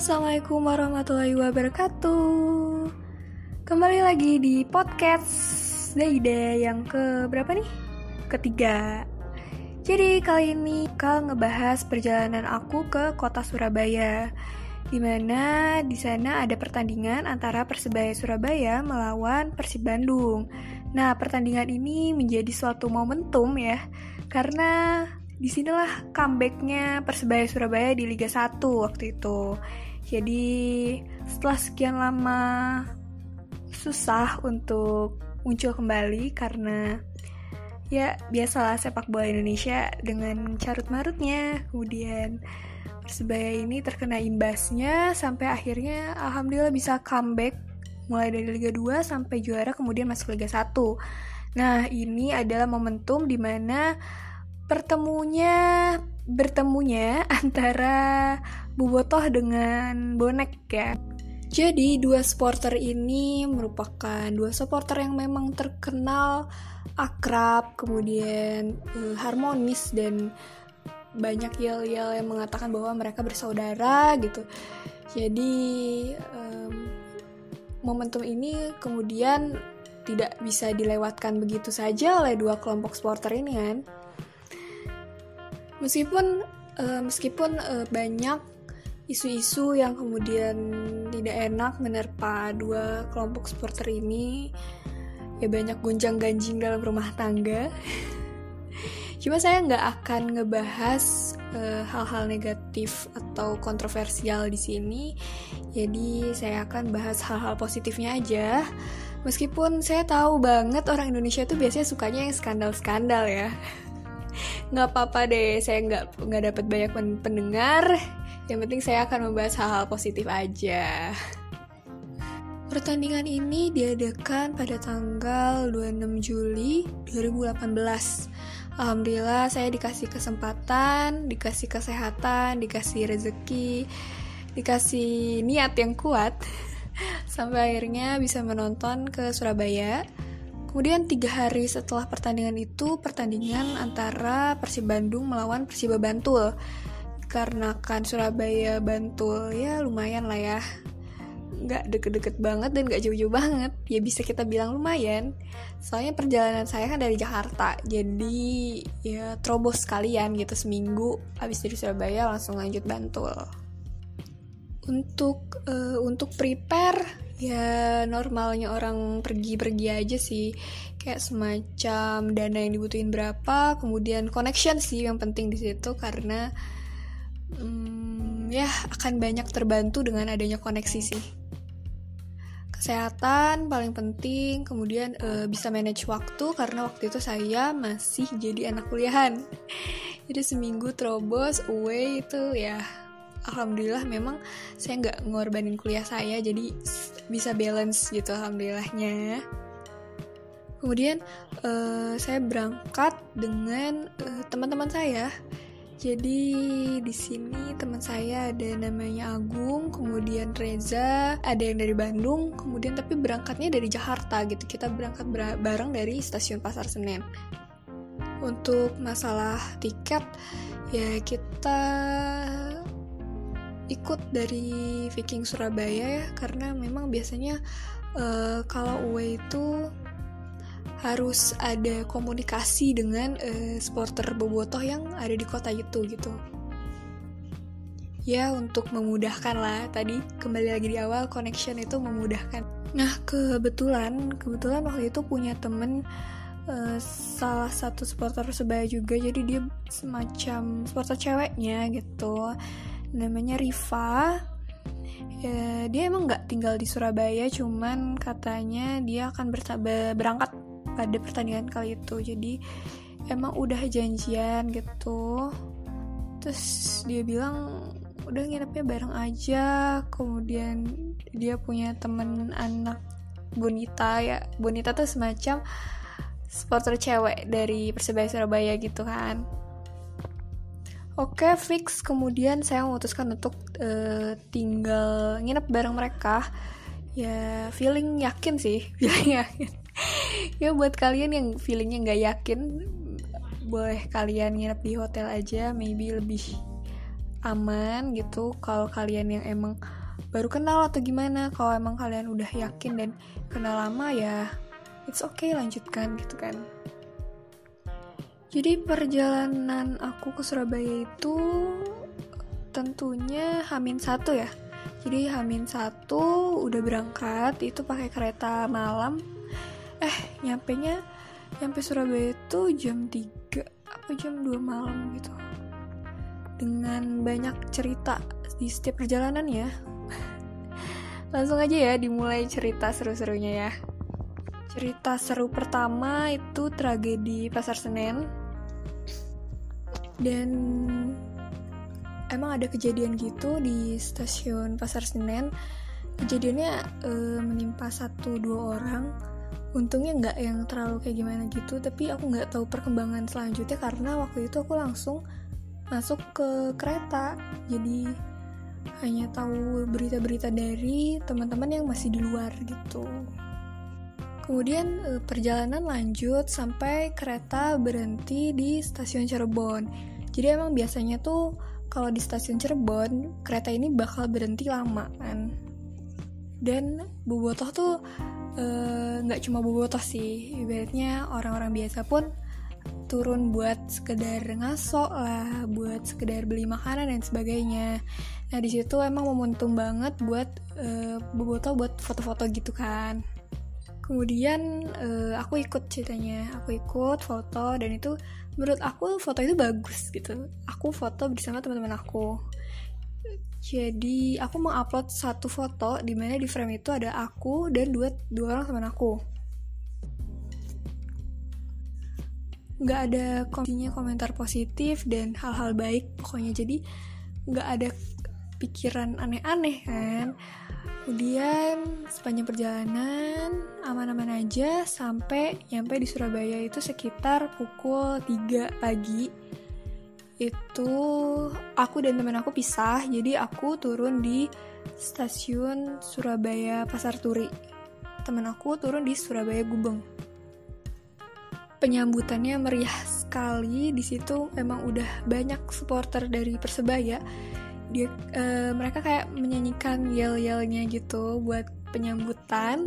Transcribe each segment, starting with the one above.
Assalamualaikum warahmatullahi wabarakatuh. Kembali lagi di podcast Daida yang ke berapa nih? Ketiga. Jadi kali ini bakal ngebahas perjalanan aku ke kota Surabaya Di mana di sana ada pertandingan antara Persebaya Surabaya melawan Persib Bandung. Nah pertandingan ini menjadi suatu momentum ya Karena di sinilah comebacknya Persebaya Surabaya di Liga 1 waktu itu jadi setelah sekian lama susah untuk muncul kembali karena ya biasalah sepak bola Indonesia dengan carut marutnya kemudian Persebaya ini terkena imbasnya sampai akhirnya alhamdulillah bisa comeback mulai dari Liga 2 sampai juara kemudian masuk Liga 1. Nah, ini adalah momentum di mana pertemunya bertemunya antara Bobotoh dengan bonek ya. Jadi dua supporter ini merupakan dua supporter yang memang terkenal akrab, kemudian uh, harmonis dan banyak yel-yel yang mengatakan bahwa mereka bersaudara gitu. Jadi um, momentum ini kemudian tidak bisa dilewatkan begitu saja oleh dua kelompok supporter ini kan. Meskipun uh, meskipun uh, banyak isu-isu yang kemudian tidak enak menerpa dua kelompok supporter ini, ya banyak gonjang-ganjing dalam rumah tangga. Cuma saya nggak akan ngebahas hal-hal uh, negatif atau kontroversial di sini. Jadi saya akan bahas hal-hal positifnya aja. Meskipun saya tahu banget orang Indonesia itu biasanya sukanya yang skandal-skandal ya nggak apa-apa deh saya nggak nggak dapat banyak pendengar. Yang penting saya akan membahas hal-hal positif aja. Pertandingan ini diadakan pada tanggal 26 Juli 2018. Alhamdulillah saya dikasih kesempatan, dikasih kesehatan, dikasih rezeki, dikasih niat yang kuat sampai akhirnya bisa menonton ke Surabaya Kemudian tiga hari setelah pertandingan itu, pertandingan antara Persib Bandung melawan Persiba Bantul. Karena kan Surabaya Bantul ya lumayan lah ya. Nggak deket-deket banget dan nggak jauh-jauh banget. Ya bisa kita bilang lumayan. Soalnya perjalanan saya kan dari Jakarta. Jadi ya terobos sekalian gitu seminggu. Habis dari Surabaya langsung lanjut Bantul. Untuk uh, untuk prepare ya normalnya orang pergi-pergi aja sih. Kayak semacam dana yang dibutuhin berapa kemudian connection sih yang penting di situ karena hmm, ya akan banyak terbantu dengan adanya koneksi sih. Kesehatan paling penting kemudian e, bisa manage waktu karena waktu itu saya masih jadi anak kuliahan. Jadi seminggu terobos away itu ya alhamdulillah memang saya nggak ngorbanin kuliah saya jadi bisa balance gitu alhamdulillahnya kemudian uh, saya berangkat dengan uh, teman-teman saya jadi di sini teman saya ada namanya Agung, kemudian Reza, ada yang dari Bandung, kemudian tapi berangkatnya dari Jakarta gitu. Kita berangkat bareng dari stasiun Pasar Senen. Untuk masalah tiket ya kita ikut dari Viking Surabaya ya karena memang biasanya uh, kalau away itu harus ada komunikasi dengan uh, supporter bobotoh yang ada di kota itu gitu. Ya untuk memudahkan lah. Tadi kembali lagi di awal connection itu memudahkan. Nah kebetulan kebetulan waktu itu punya temen uh, salah satu supporter sebaya juga. Jadi dia semacam supporter ceweknya gitu namanya Riva ya, dia emang nggak tinggal di Surabaya cuman katanya dia akan berangkat pada pertandingan kali itu. Jadi emang udah janjian gitu. Terus dia bilang udah nginepnya bareng aja. Kemudian dia punya temen anak Bonita ya. Bonita tuh semacam supporter cewek dari Persebaya Surabaya gitu kan Oke, fix. Kemudian saya memutuskan untuk uh, tinggal nginep bareng mereka. Ya, feeling yakin sih, feeling yakin. ya buat kalian yang feelingnya nggak yakin, boleh kalian nginep di hotel aja, maybe lebih aman gitu kalau kalian yang emang baru kenal atau gimana kalau emang kalian udah yakin dan kenal lama ya it's okay lanjutkan gitu kan jadi perjalanan aku ke Surabaya itu tentunya Hamin satu ya. Jadi Hamin satu udah berangkat itu pakai kereta malam. Eh nyampe nya nyampe Surabaya itu jam 3 apa jam 2 malam gitu. Dengan banyak cerita di setiap perjalanan ya. Langsung aja ya dimulai cerita seru-serunya ya. Cerita seru pertama itu tragedi Pasar Senen dan emang ada kejadian gitu di stasiun Pasar Senen. Kejadiannya e, menimpa satu dua orang. Untungnya nggak yang terlalu kayak gimana gitu tapi aku nggak tahu perkembangan selanjutnya karena waktu itu aku langsung masuk ke kereta. Jadi hanya tahu berita-berita dari teman-teman yang masih di luar gitu kemudian eh, perjalanan lanjut sampai kereta berhenti di stasiun Cirebon jadi emang biasanya tuh kalau di stasiun Cirebon kereta ini bakal berhenti lama kan dan bobotoh tuh eh, nggak uh, cuma bobotoh sih ibaratnya orang-orang biasa pun turun buat sekedar ngasok lah, buat sekedar beli makanan dan sebagainya. Nah di situ emang momentum banget buat uh, boboto buat foto-foto gitu kan. Kemudian uh, aku ikut ceritanya, aku ikut foto dan itu menurut aku foto itu bagus gitu. Aku foto bersama teman-teman aku. Jadi aku mau upload satu foto di mana di frame itu ada aku dan dua dua orang teman aku nggak ada komentinya komentar positif dan hal-hal baik pokoknya jadi nggak ada pikiran aneh-aneh kan kemudian sepanjang perjalanan aman-aman aja sampai nyampe di Surabaya itu sekitar pukul 3 pagi. Itu aku dan teman aku pisah jadi aku turun di stasiun Surabaya Pasar Turi. Teman aku turun di Surabaya Gubeng. Penyambutannya meriah sekali di situ memang udah banyak supporter dari persebaya dia uh, mereka kayak menyanyikan yel yelnya gitu buat penyambutan.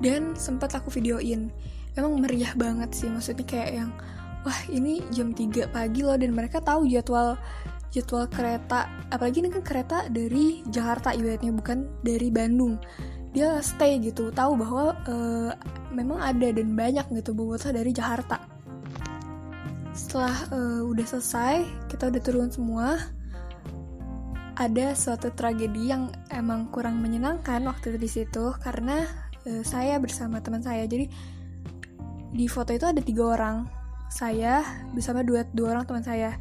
Dan sempat aku videoin. Emang meriah banget sih maksudnya kayak yang wah ini jam 3 pagi loh dan mereka tahu jadwal jadwal kereta apalagi ini kan kereta dari Jakarta ibaratnya bukan dari Bandung. Dia stay gitu tahu bahwa uh, memang ada dan banyak gitu bobotoh dari Jakarta setelah uh, udah selesai kita udah turun semua ada suatu tragedi yang emang kurang menyenangkan waktu di situ karena uh, saya bersama teman saya. Jadi di foto itu ada tiga orang saya bersama dua dua orang teman saya.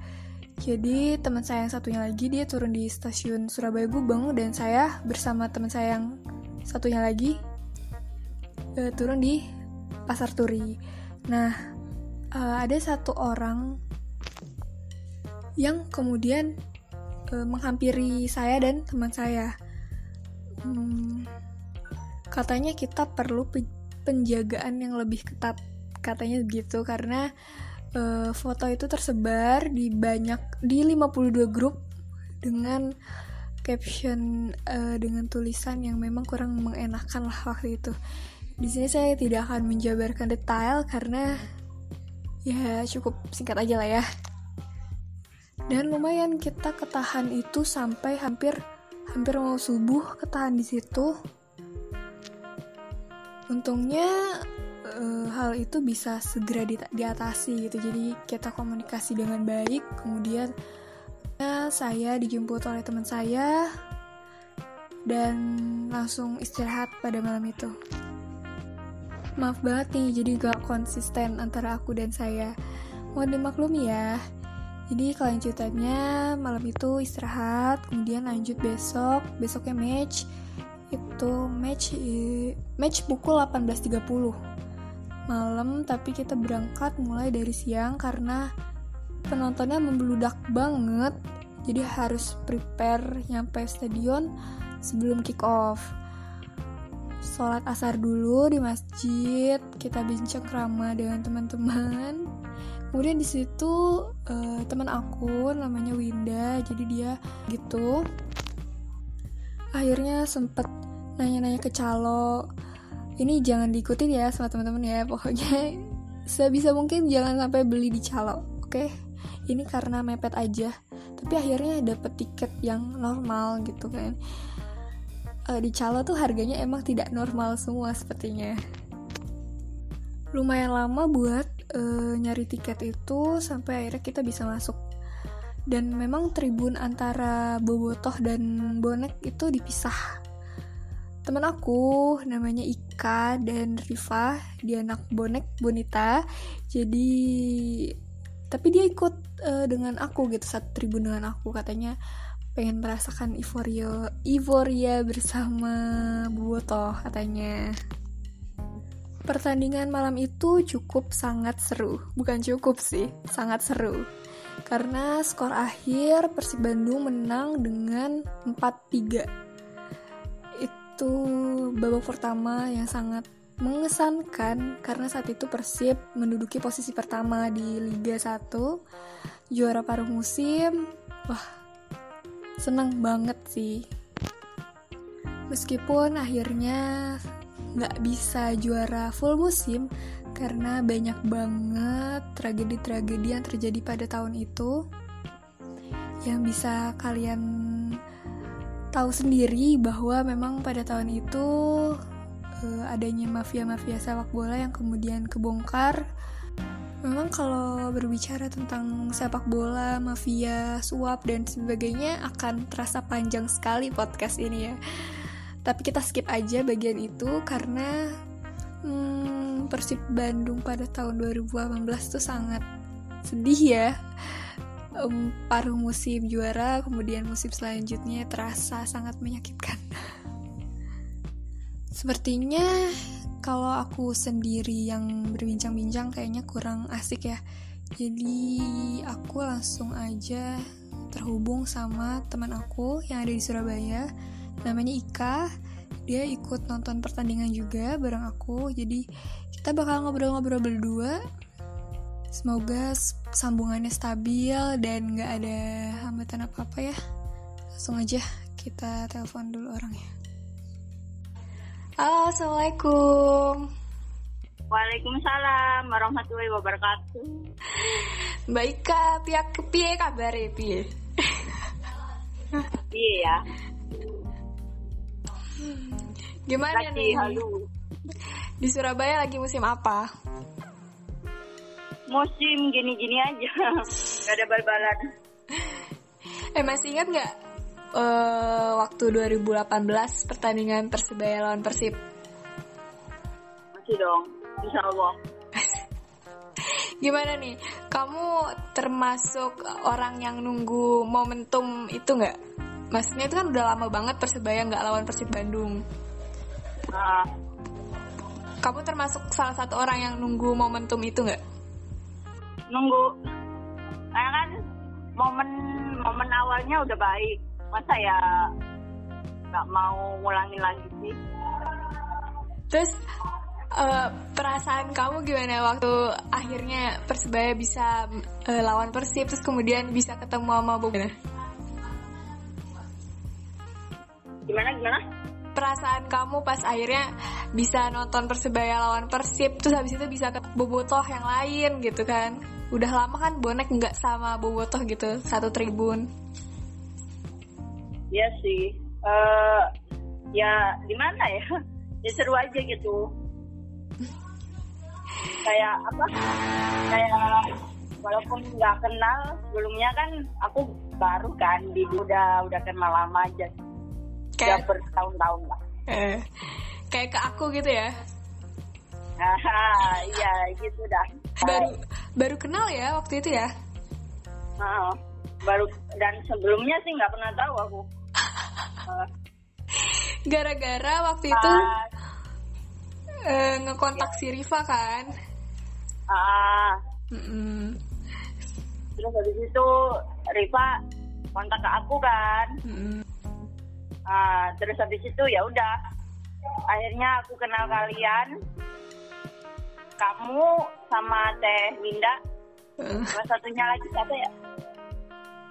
Jadi teman saya yang satunya lagi dia turun di stasiun Surabaya Gubeng dan saya bersama teman saya yang satunya lagi uh, turun di pasar turi. Nah uh, ada satu orang yang kemudian uh, menghampiri saya dan teman saya hmm, katanya kita perlu penjagaan yang lebih ketat katanya begitu karena uh, foto itu tersebar di banyak di 52 grup dengan caption uh, dengan tulisan yang memang kurang mengenakan lah waktu itu. Di sini saya tidak akan menjabarkan detail karena ya cukup singkat aja lah ya. Dan lumayan kita ketahan itu sampai hampir hampir mau subuh ketahan di situ. Untungnya uh, hal itu bisa segera di diatasi gitu. Jadi kita komunikasi dengan baik, kemudian saya dijemput oleh teman saya dan langsung istirahat pada malam itu. Maaf banget nih, jadi gak konsisten antara aku dan saya. Mohon dimaklumi ya. Jadi kelanjutannya malam itu istirahat, kemudian lanjut besok, besoknya match. Itu match match pukul 18.30 malam, tapi kita berangkat mulai dari siang karena penontonnya membludak banget jadi harus prepare nyampe stadion sebelum kick off sholat asar dulu di masjid kita bincang krama dengan teman-teman. Kemudian di situ uh, teman aku namanya Winda jadi dia gitu. Akhirnya sempet nanya-nanya ke calo. Ini jangan diikutin ya sama teman-teman ya pokoknya sebisa mungkin jangan sampai beli di calo oke? Okay? ini karena mepet aja tapi akhirnya dapet tiket yang normal gitu kan uh, di calo tuh harganya emang tidak normal semua sepertinya. Lumayan lama buat uh, nyari tiket itu sampai akhirnya kita bisa masuk. Dan memang tribun antara bobotoh dan bonek itu dipisah. Teman aku namanya Ika dan Riva dia anak bonek bonita. Jadi tapi dia ikut uh, dengan aku gitu satu tribun dengan aku katanya pengen merasakan euforia euforia bersama bobotoh katanya. Pertandingan malam itu cukup sangat seru. Bukan cukup sih sangat seru. Karena skor akhir Persib Bandung menang dengan 4-3. Itu babak pertama yang sangat mengesankan karena saat itu Persib menduduki posisi pertama di Liga 1 juara paruh musim. Wah seneng banget sih meskipun akhirnya nggak bisa juara full musim karena banyak banget tragedi-tragedi yang terjadi pada tahun itu yang bisa kalian tahu sendiri bahwa memang pada tahun itu uh, adanya mafia-mafia sepak bola yang kemudian kebongkar. Memang kalau berbicara tentang sepak bola, mafia, suap dan sebagainya akan terasa panjang sekali podcast ini ya. Tapi kita skip aja bagian itu karena hmm, Persib Bandung pada tahun 2018 tuh sangat sedih ya um, paruh musim juara kemudian musim selanjutnya terasa sangat menyakitkan sepertinya kalau aku sendiri yang berbincang-bincang kayaknya kurang asik ya. Jadi aku langsung aja terhubung sama teman aku yang ada di Surabaya. Namanya Ika. Dia ikut nonton pertandingan juga bareng aku. Jadi kita bakal ngobrol-ngobrol berdua. Semoga sambungannya stabil dan nggak ada hambatan apa-apa ya. Langsung aja kita telepon dulu orangnya halo assalamualaikum Waalaikumsalam warahmatullahi wabarakatuh. Baik kak, pihak piye kabar ya piye? Iya ya. Gimana Lagi nih? halu. Di Surabaya lagi musim apa? Musim gini-gini aja. Gak ada bal-balan. Eh masih ingat nggak eh, waktu 2018 pertandingan Persebaya lawan Persib? Masih dong. Insya Allah. Gimana nih? Kamu termasuk orang yang nunggu momentum itu nggak? Maksudnya itu kan udah lama banget Persebaya nggak lawan Persib Bandung. Nah, Kamu termasuk salah satu orang yang nunggu momentum itu nggak? nunggu. Karena kan momen momen awalnya udah baik. Masa ya nggak mau ngulangin lagi sih? Terus eh, perasaan kamu gimana waktu akhirnya Persebaya bisa eh, lawan Persib terus kemudian bisa ketemu sama Bobo? Gimana gimana? Perasaan kamu pas akhirnya bisa nonton Persebaya lawan Persib terus habis itu bisa ke Bobotoh yang lain gitu kan? Udah lama kan bonek nggak sama Bobotoh gitu satu tribun. Iya sih. Eh ya gimana ya? Ya seru aja gitu. Kayak apa? Kayak walaupun nggak kenal sebelumnya kan aku baru kan di udah udah kenal lama aja. Udah Kayak bertahun-tahun lah. eh, kayak ke aku gitu ya. Iya gitu dah. Baru baru kenal ya waktu itu ya. Heeh. baru dan sebelumnya sih nggak pernah tahu aku. Eh, Gara-gara waktu itu pas- eh, ngekontak si Riva kan. ah, Mm-mm. terus habis itu Riva kontak ke aku kan. Mm-mm. Ah, terus habis itu ya udah akhirnya aku kenal kalian kamu sama teh Winda Uh. Sama satunya lagi siapa ya?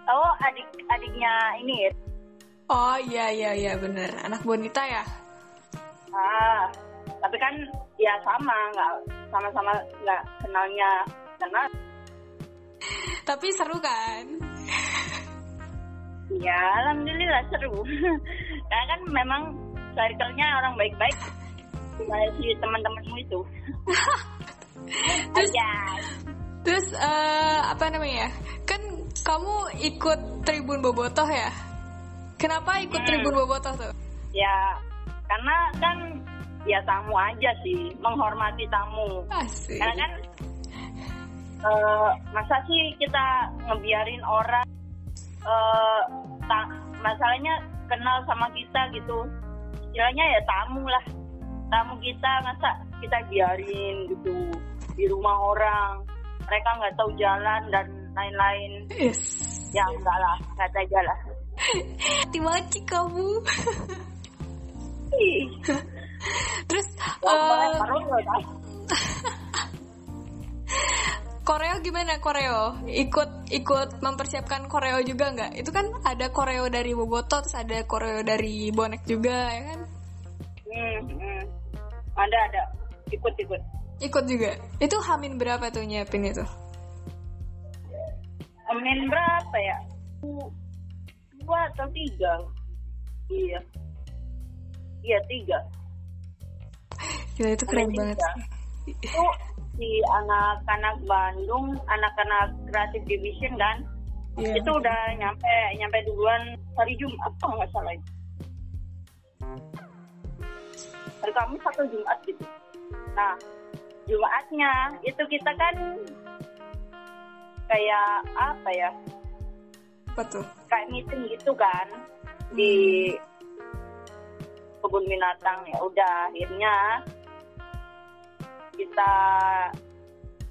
Oh, adik adiknya ini ya. Oh iya iya iya bener anak bonita ya. Ah, tapi kan ya sama, nggak sama-sama nggak kenalnya kenal. Tapi seru kan? Ya, alhamdulillah seru. Karena kan memang circle-nya orang baik-baik. Si teman-temanmu itu. Terus Aja. terus eh, apa namanya? Kan kamu ikut Tribun Bobotoh ya? Kenapa ikut Hmm. Tribun Bobotoh tuh? Ya, karena kan ya tamu aja sih, menghormati tamu. Asik. Karena kan eh, masa sih kita ngebiarin orang eh ta- masalahnya kenal sama kita gitu. Istilahnya ya tamu lah. Tamu kita masa kita biarin gitu di rumah orang. Mereka nggak tahu jalan dan lain-lain. Yes. Ya enggak lah, nggak tega lah. Hati maci kamu. Terus dah. koreo gimana koreo? Ikut ikut mempersiapkan koreo juga nggak? Itu kan ada koreo dari Bobotoh, terus ada koreo dari bonek juga ya kan? Hmm, hmm. Ada ada, ikut ikut. Ikut juga. Itu hamin berapa tuh nyiapin itu? Amin berapa ya? Atau tiga? Iya. Iya tiga. Gila itu keren banget. tiga. sih. Itu si anak-anak Bandung, anak-anak kreatif division kan? Iya. Itu udah nyampe nyampe duluan hari Jumat kalau nggak salah itu. Hari Kamis atau Jumat gitu. Nah, Jumatnya itu kita kan kayak apa ya? Apa tuh? Kayak meeting gitu kan di kebun binatang ya udah akhirnya kita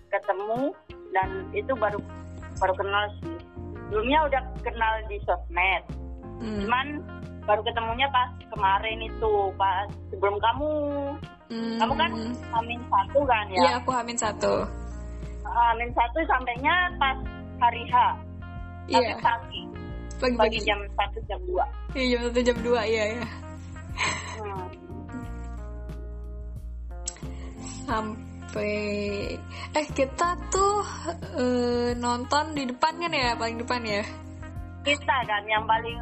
ketemu dan itu baru baru kenal sih sebelumnya udah kenal di sosmed Hmm. cuman baru ketemunya pas kemarin itu pas sebelum kamu Hmm. kamu kan amin satu kan Iya ya aku hamin satu. amin satu sampainya pas hari H tapi Iya. pagi pagi Pagi-pagi. jam satu jam dua Iya jam satu jam dua iya ya. Hmm. Sampai eh kita tuh eh, nonton di depan kan ya paling depan ya. kita kan yang paling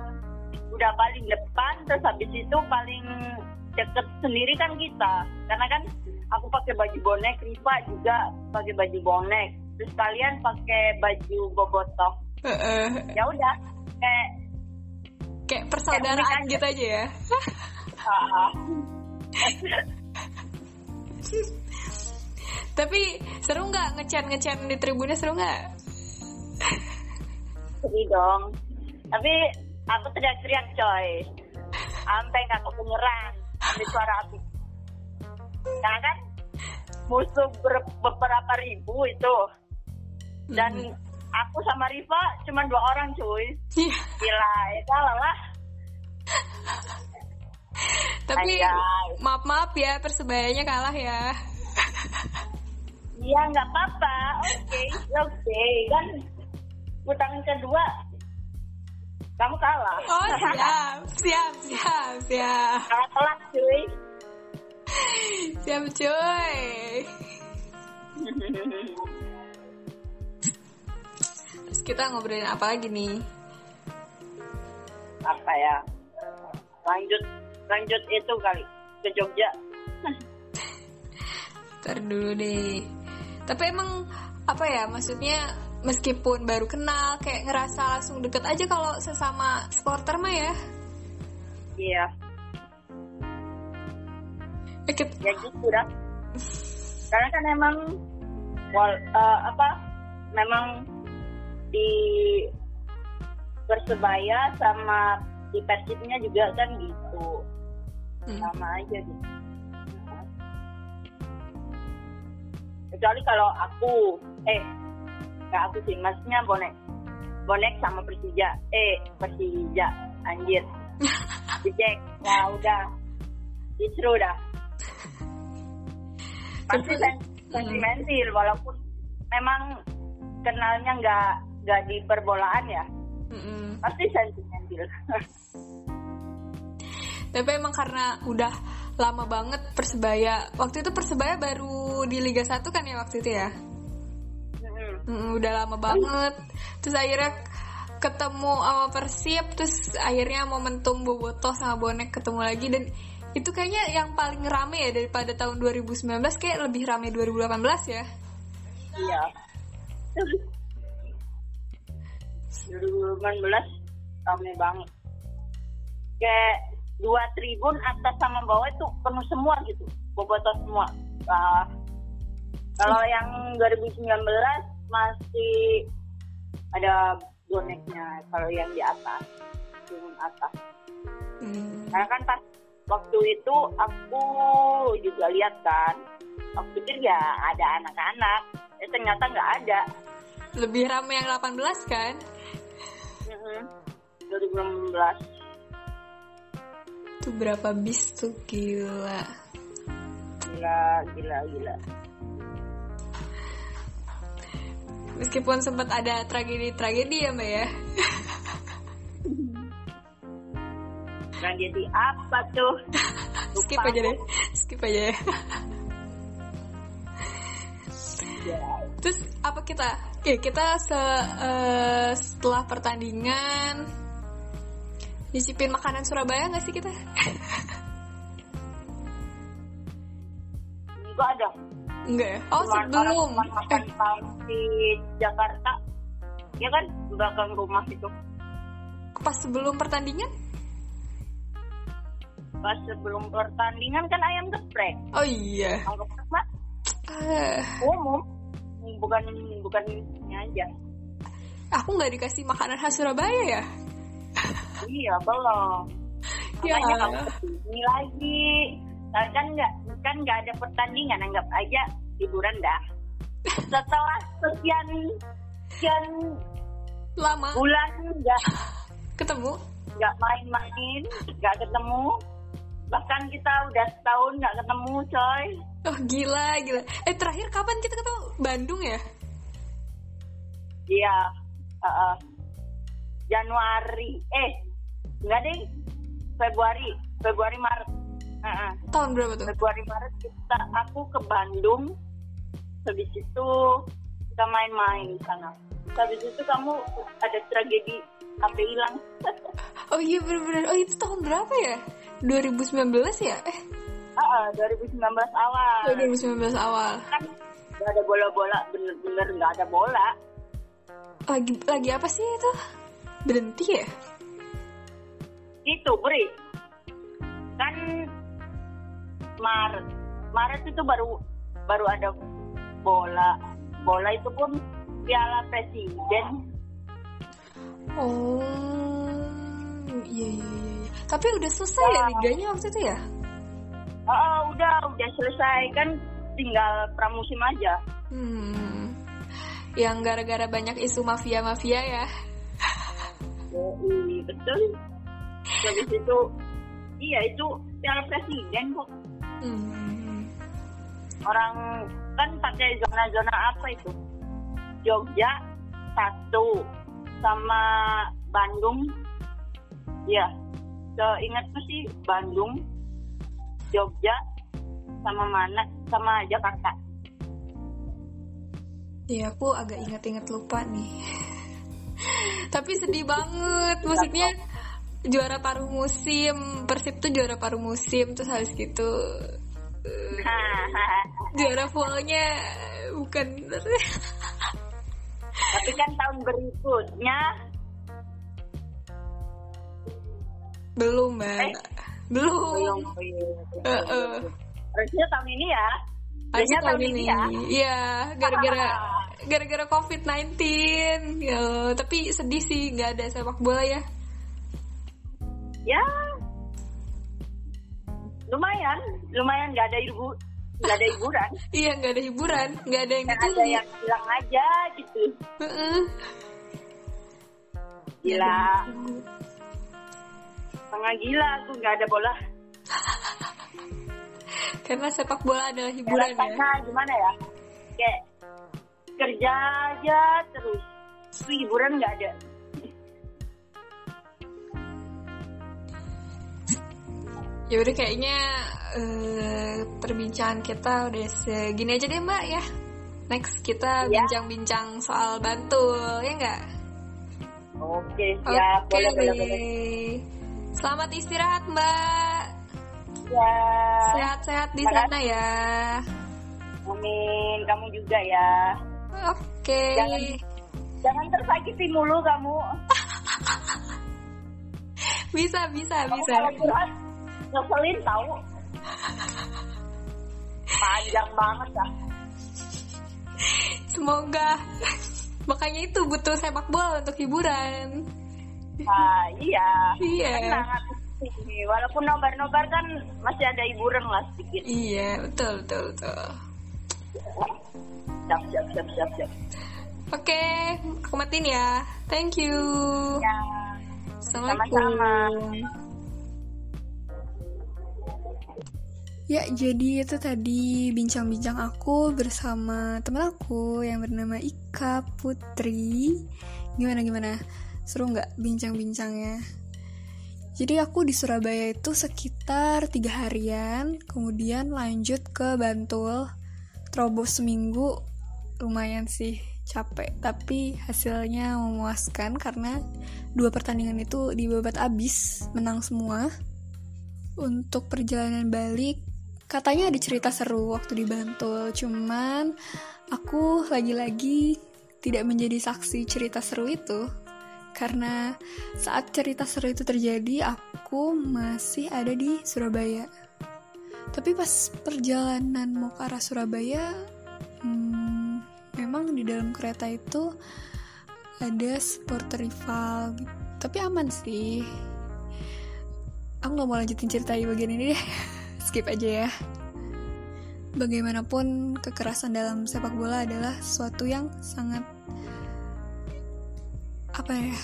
udah paling depan terus habis itu paling deket sendiri kan kita karena kan aku pakai baju bonek Riva juga pakai baju bonek terus kalian pakai baju bobotoh Heeh. ya udah kayak Kayak persaudaraan Kayak gitu aja ya. Tapi seru nggak ngechat ngechat di tribunnya seru nggak? sedih dong tapi aku teriak-teriak coy sampai nggak kedengeran di suara api karena kan musuh ber- beberapa ribu itu dan Mhm. Aku sama Riva cuma dua orang cuy. Iya. gila ya kalah lah Tapi maaf maaf ya persebayanya kalah ya. iya nggak apa-apa. Oke oke. Kan putaran kedua kamu kalah. Oh siap siap siap siap. Kalah telat cuy. Siap cuy. Kita ngobrolin apa lagi nih? apa ya lanjut lanjut itu kali ke Jogja Ntar dulu deh. Tapi emang apa ya maksudnya meskipun baru kenal kayak ngerasa langsung deket aja kalau sesama supporter mah ya. iya Eh, kit- ya gitu dah karena kan emang wal eh, apa memang di persebaya sama di persibnya juga kan gitu. Hmm. sama aja gitu. Kecuali kalau aku eh nggak aku sih maksudnya bonek bonek sama Persija. Eh Persija anjir. Dicek. Ya udah. Disuruh dah. Pasti sen- sentimental walaupun memang kenalnya nggak nggak di perbolaan ya Mm-mm. pasti sentimental Tapi emang karena udah lama banget Persebaya. Waktu itu Persebaya baru di Liga 1 kan ya waktu itu ya? Udah lama banget. Terus akhirnya ketemu sama Persib, terus akhirnya momentum Bobotoh sama Bonek ketemu lagi dan itu kayaknya yang paling rame ya daripada tahun 2019 kayak lebih rame 2018 ya. iya 2018 rame banget. Kayak dua tribun atas sama bawah itu penuh semua gitu bobotoh semua. Ah, kalau yang 2019 masih ada boneknya kalau yang di atas tribun atas. Hmm. karena kan pas waktu itu aku juga lihat kan aku pikir ya ada anak-anak eh ternyata nggak ada. Lebih rame yang 18 kan? Mm-mm. 2016 Itu berapa bis tuh gila. gila gila gila Meskipun sempat ada tragedi-tragedi ya mbak ya. tragedi apa tuh Skip aja deh, skip aja ya. Ya, Terus apa kita? Oke, kita se- eh, setelah pertandingan nyicipin makanan Surabaya nggak sih kita? enggak ada Enggak ya? Oh Cuman sebelum. makan Eh, di Jakarta ya kan belakang rumah itu pas sebelum pertandingan? pas sebelum pertandingan kan ayam geprek Oh iya. mah Ah, umum bukan bukan ini aja. Aku nggak dikasih makanan khas Surabaya ya? iya belum. Ya. kamu ke sini lagi. Nah, kan nggak kan nggak ada pertandingan anggap aja liburan dah. Setelah sekian sekian Lama. bulan nggak ketemu? nggak main-main nggak ketemu. Bahkan kita udah setahun nggak ketemu coy Oh gila gila. Eh terakhir kapan kita ketemu? Bandung ya? iya uh-uh. Januari eh nggak deh Februari Februari Maret Uh-uh. Tahun berapa tuh? Februari Maret kita aku ke Bandung habis itu kita main-main di sana habis itu kamu ada tragedi HP hilang Oh iya bener-bener. Oh itu tahun berapa ya? 2019 ya? Eh, Ah, 2019 awal oh, 2019 awal. kan nggak ada bola-bola bener-bener nggak ada bola Lagi lagi apa sih itu? Berhenti ya? itu beri kan Maret Maret itu baru baru ada bola bola itu pun Piala Presiden Oh, iya iya iya. iya. Tapi udah selesai ya liganya waktu itu ya? Oh udah udah selesai. Kan tinggal pramusim aja. Hmm. Yang gara-gara banyak isu mafia-mafia ya. Yoi, betul. Habis itu iya itu Piala Presiden kok. Hmm. orang kan pakai zona-zona apa itu? Jogja satu sama Bandung. Ya seingatku sih Bandung Jogja sama mana sama Jakarta. Ya aku agak inget-inget lupa nih. Tapi sedih banget, maksudnya juara paruh musim, Persib tuh juara paruh musim, terus habis gitu eh, juara fullnya bukan. Tapi kan tahun berikutnya. Belum mbak, Eh, belum. belum Eh, eh. harusnya tahun ini ya Harusnya tahun ini. ya Iya, gara-gara gara-gara COVID-19. Ya, tapi sedih sih nggak ada sepak bola ya. ya lumayan lumayan nggak ada ibu nggak ada hiburan Iya, nggak ada hiburan, nggak ada yang gitu. ada yang bilang aja gitu Heeh. gila Tengah gila aku nggak ada bola. Karena sepak bola adalah hiburan ya. rasanya gimana ya? Kayak kerja aja terus hiburan nggak ada. Ya udah kayaknya uh, perbincangan kita udah segini aja deh mbak ya. Next kita Ya. bincang-bincang soal Bantul ya nggak? Oke siap. Oke. Boleh boleh boleh Selamat istirahat mbak. Ya. Sehat-sehat di Makasih. sana ya. Amin. Kamu juga ya. Oke. Jangan- jangan tersakiti mulu kamu. Bisa bisa Kamu bisa. kalau curhat ngeselin tahu. Panjang banget ah Semoga. Makanya itu butuh sepak bola untuk hiburan nah, iya Iya hati. walaupun nobar-nobar kan masih ada hiburan lah sedikit Iya betul betul betul siap siap siap siap siap Oke aku matiin ya Thank you ya Assalamualaikum Sama-sama. Ya, jadi itu tadi bincang-bincang aku bersama temen aku yang bernama Ika Putri. Gimana gimana? Seru nggak bincang-bincangnya? Jadi aku di Surabaya itu sekitar tiga harian, kemudian lanjut ke Bantul, terobos seminggu, lumayan sih capek, tapi hasilnya memuaskan karena dua pertandingan itu dibabat abis, menang semua. Untuk perjalanan balik, katanya ada cerita seru waktu di Bantul, cuman aku lagi-lagi tidak menjadi saksi cerita seru itu. Karena saat cerita seru itu terjadi, aku masih ada di Surabaya. Tapi pas perjalanan mau ke arah Surabaya, hmm, memang di dalam kereta itu ada supporter rival. gitu. Tapi aman sih. Aku nggak mau lanjutin cerita di bagian ini deh. Skip aja ya. Bagaimanapun kekerasan dalam sepak bola adalah sesuatu yang sangat apa ya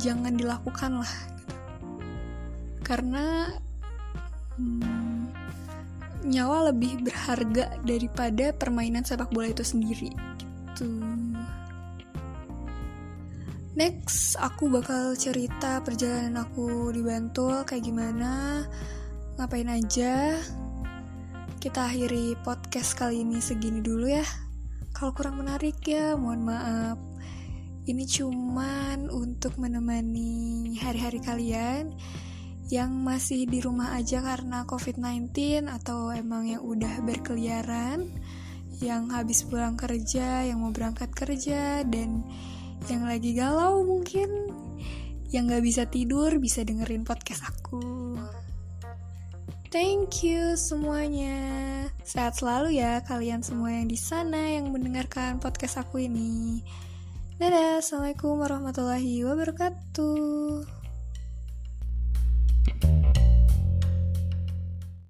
jangan dilakukan lah gitu. karena hmm, nyawa lebih berharga daripada permainan sepak bola itu sendiri gitu. Next aku bakal cerita perjalanan aku di Bantul kayak gimana ngapain aja. Kita akhiri podcast kali ini segini dulu ya. Kalau kurang menarik ya mohon maaf ini cuman untuk menemani hari-hari kalian yang masih di rumah aja karena COVID-19 atau emang yang udah berkeliaran, yang habis pulang kerja, yang mau berangkat kerja, dan yang lagi galau mungkin, yang gak bisa tidur bisa dengerin podcast aku. Thank you semuanya. Sehat selalu ya kalian semua yang di sana yang mendengarkan podcast aku ini. Dadah, Assalamualaikum warahmatullahi wabarakatuh.